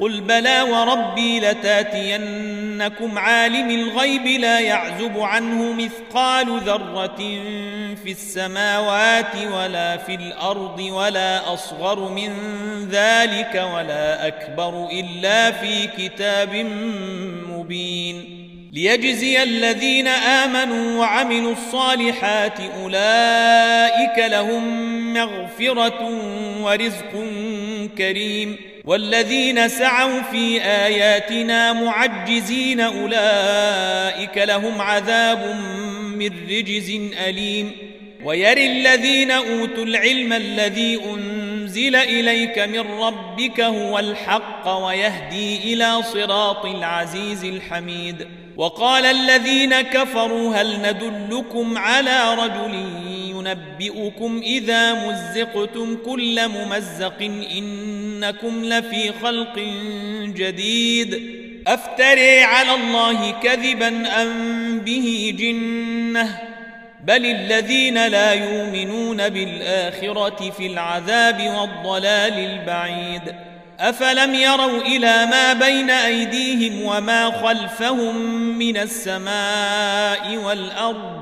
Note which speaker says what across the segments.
Speaker 1: قل بلى وربي لتاتينكم عالم الغيب لا يعزب عنه مثقال ذره في السماوات ولا في الارض ولا اصغر من ذلك ولا اكبر الا في كتاب مبين ليجزي الذين امنوا وعملوا الصالحات اولئك لهم مغفره ورزق كريم والذين سعوا في اياتنا معجزين اولئك لهم عذاب من رجز اليم ويري الذين اوتوا العلم الذي انزل اليك من ربك هو الحق ويهدي الى صراط العزيز الحميد وقال الذين كفروا هل ندلكم على رجل ينبئكم اذا مزقتم كل ممزق ان انكم لفي خلق جديد افتري على الله كذبا ام به جنه بل الذين لا يؤمنون بالاخره في العذاب والضلال البعيد افلم يروا الى ما بين ايديهم وما خلفهم من السماء والارض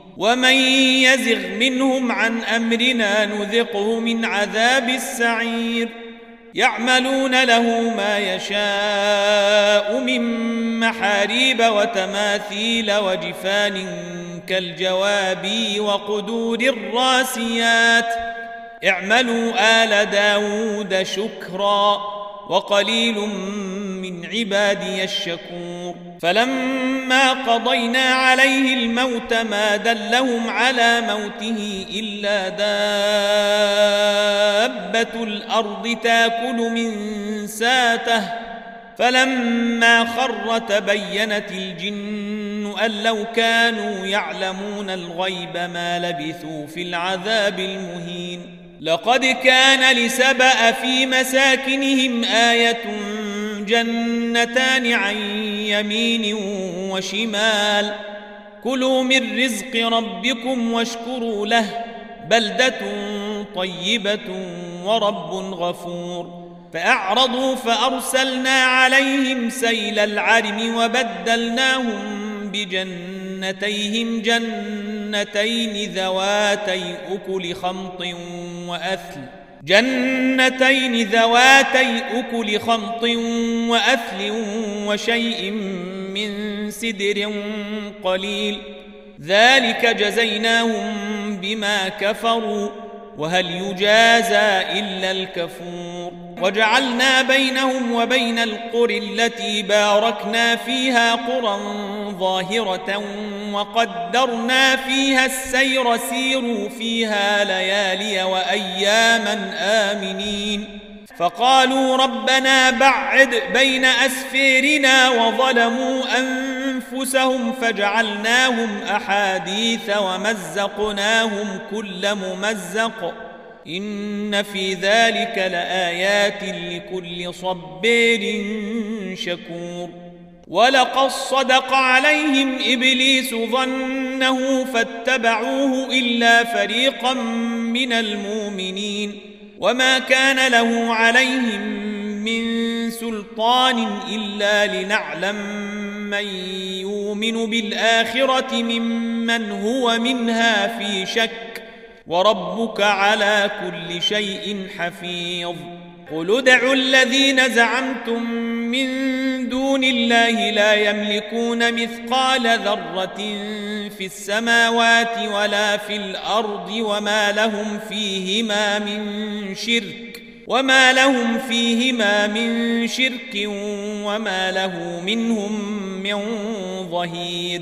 Speaker 1: ومن يزغ منهم عن امرنا نذقه من عذاب السعير يعملون له ما يشاء من محاريب وتماثيل وجفان كالجواب وقدور الراسيات اعملوا ال داود شكرا وقليل من عبادي الشكور فلما قضينا عليه الموت ما دلهم على موته إلا دابة الأرض تاكل من ساته فلما خر تبينت الجن أن لو كانوا يعلمون الغيب ما لبثوا في العذاب المهين لقد كان لسبأ في مساكنهم آية جنتان عن يمين وشمال كلوا من رزق ربكم واشكروا له بلده طيبه ورب غفور فاعرضوا فارسلنا عليهم سيل العرم وبدلناهم بجنتيهم جنتين ذواتي اكل خمط واثل جنتين ذواتي أكل خمط وأثل وشيء من سدر قليل ذلك جزيناهم بما كفروا وهل يجازى إلا الكفور وجعلنا بينهم وبين القرى التي باركنا فيها قرى ظاهرة وقدرنا فيها السير سيروا فيها ليالي وأياما آمنين فقالوا ربنا بعد بين أسفيرنا وظلموا أنفسهم فجعلناهم أحاديث ومزقناهم كل ممزق إن في ذلك لآيات لكل صبير شكور ولقد صدق عليهم إبليس ظنه فاتبعوه إلا فريقا من المؤمنين وما كان له عليهم من سلطان إلا لنعلم من يؤمن بالآخرة ممن هو منها في شك وربك على كل شيء حفيظ قل ادعوا الذين زعمتم من دون الله لا يملكون مثقال ذره في السماوات ولا في الارض وما لهم فيهما من شرك وما لهم فيهما من شرك وما له منهم من ظهير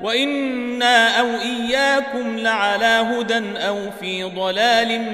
Speaker 1: وانا او اياكم لعلى هدى او في ضلال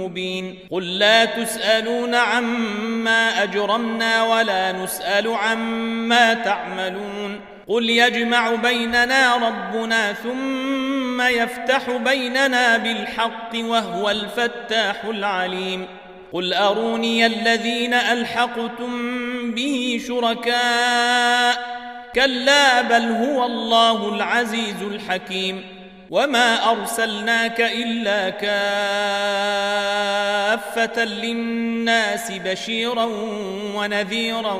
Speaker 1: مبين قل لا تسالون عما اجرمنا ولا نسال عما تعملون قل يجمع بيننا ربنا ثم يفتح بيننا بالحق وهو الفتاح العليم قل اروني الذين الحقتم به شركاء كلا بل هو الله العزيز الحكيم وما ارسلناك الا كافه للناس بشيرا ونذيرا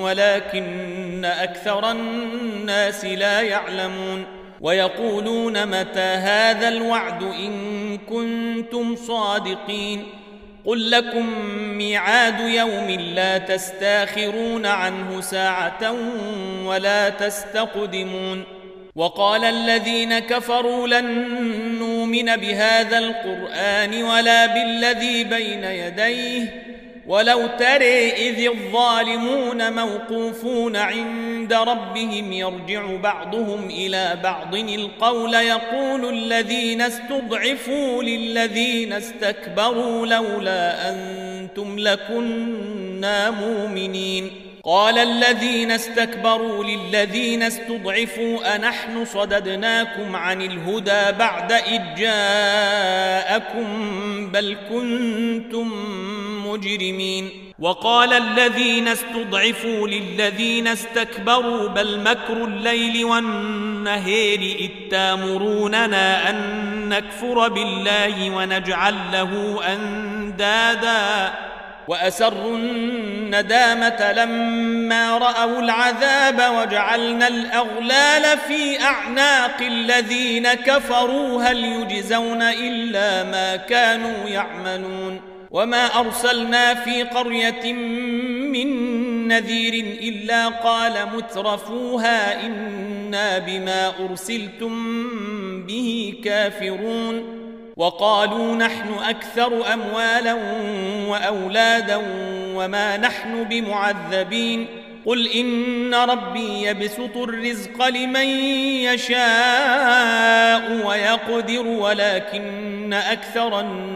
Speaker 1: ولكن اكثر الناس لا يعلمون ويقولون متى هذا الوعد ان كنتم صادقين قل لكم ميعاد يوم لا تستاخرون عنه ساعة ولا تستقدمون وقال الذين كفروا لن نؤمن بهذا القرآن ولا بالذي بين يديه ولو ترى إذ الظالمون موقوفون عند ربهم يرجع بعضهم إلى بعض القول يقول الذين استضعفوا للذين استكبروا لولا أنتم لكنا مؤمنين قال الذين استكبروا للذين استضعفوا أنحن صددناكم عن الهدى بعد إذ جاءكم بل كنتم المجرمين وقال الذين استضعفوا للذين استكبروا بل مكر الليل والنهير إذ تامروننا أن نكفر بالله ونجعل له أندادا وأسروا الندامة لما رأوا العذاب وجعلنا الأغلال في أعناق الذين كفروا هل يجزون إلا ما كانوا يعملون وما ارسلنا في قريه من نذير الا قال مترفوها انا بما ارسلتم به كافرون وقالوا نحن اكثر اموالا واولادا وما نحن بمعذبين قل ان ربي يبسط الرزق لمن يشاء ويقدر ولكن اكثر الناس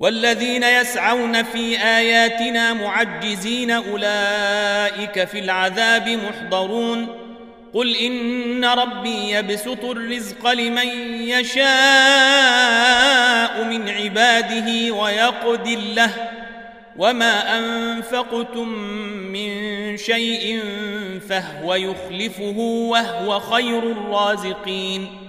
Speaker 1: والذين يسعون في اياتنا معجزين اولئك في العذاب محضرون قل ان ربي يبسط الرزق لمن يشاء من عباده ويقدر له وما انفقتم من شيء فهو يخلفه وهو خير الرازقين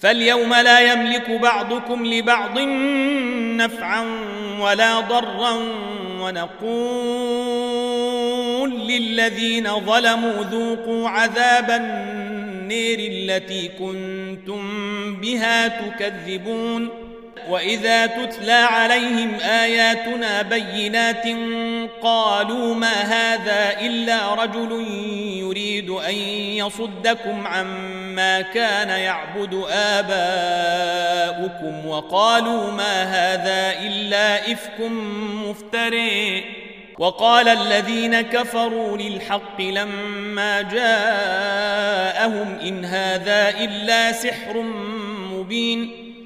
Speaker 1: فاليوم لا يملك بعضكم لبعض نفعا ولا ضرا ونقول للذين ظلموا ذوقوا عذاب النير التي كنتم بها تكذبون واذا تتلى عليهم اياتنا بينات قالوا ما هذا الا رجل يريد ان يصدكم عما كان يعبد اباؤكم وقالوا ما هذا الا افك مفترئ وقال الذين كفروا للحق لما جاءهم ان هذا الا سحر مبين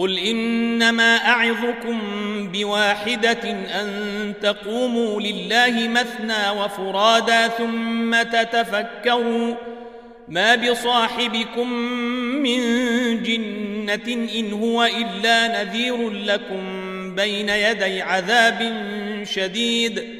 Speaker 1: قل انما اعظكم بواحده ان تقوموا لله مثنى وفرادى ثم تتفكروا ما بصاحبكم من جنه ان هو الا نذير لكم بين يدي عذاب شديد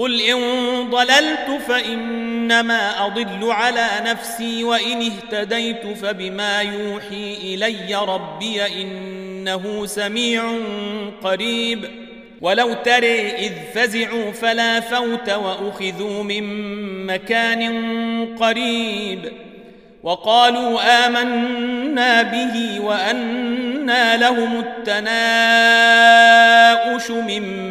Speaker 1: قل إن ضللت فإنما أضل على نفسي وإن اهتديت فبما يوحي إلي ربي إنه سميع قريب ولو تري إذ فزعوا فلا فوت وأخذوا من مكان قريب وقالوا آمنا به وأنا لهم التناؤش من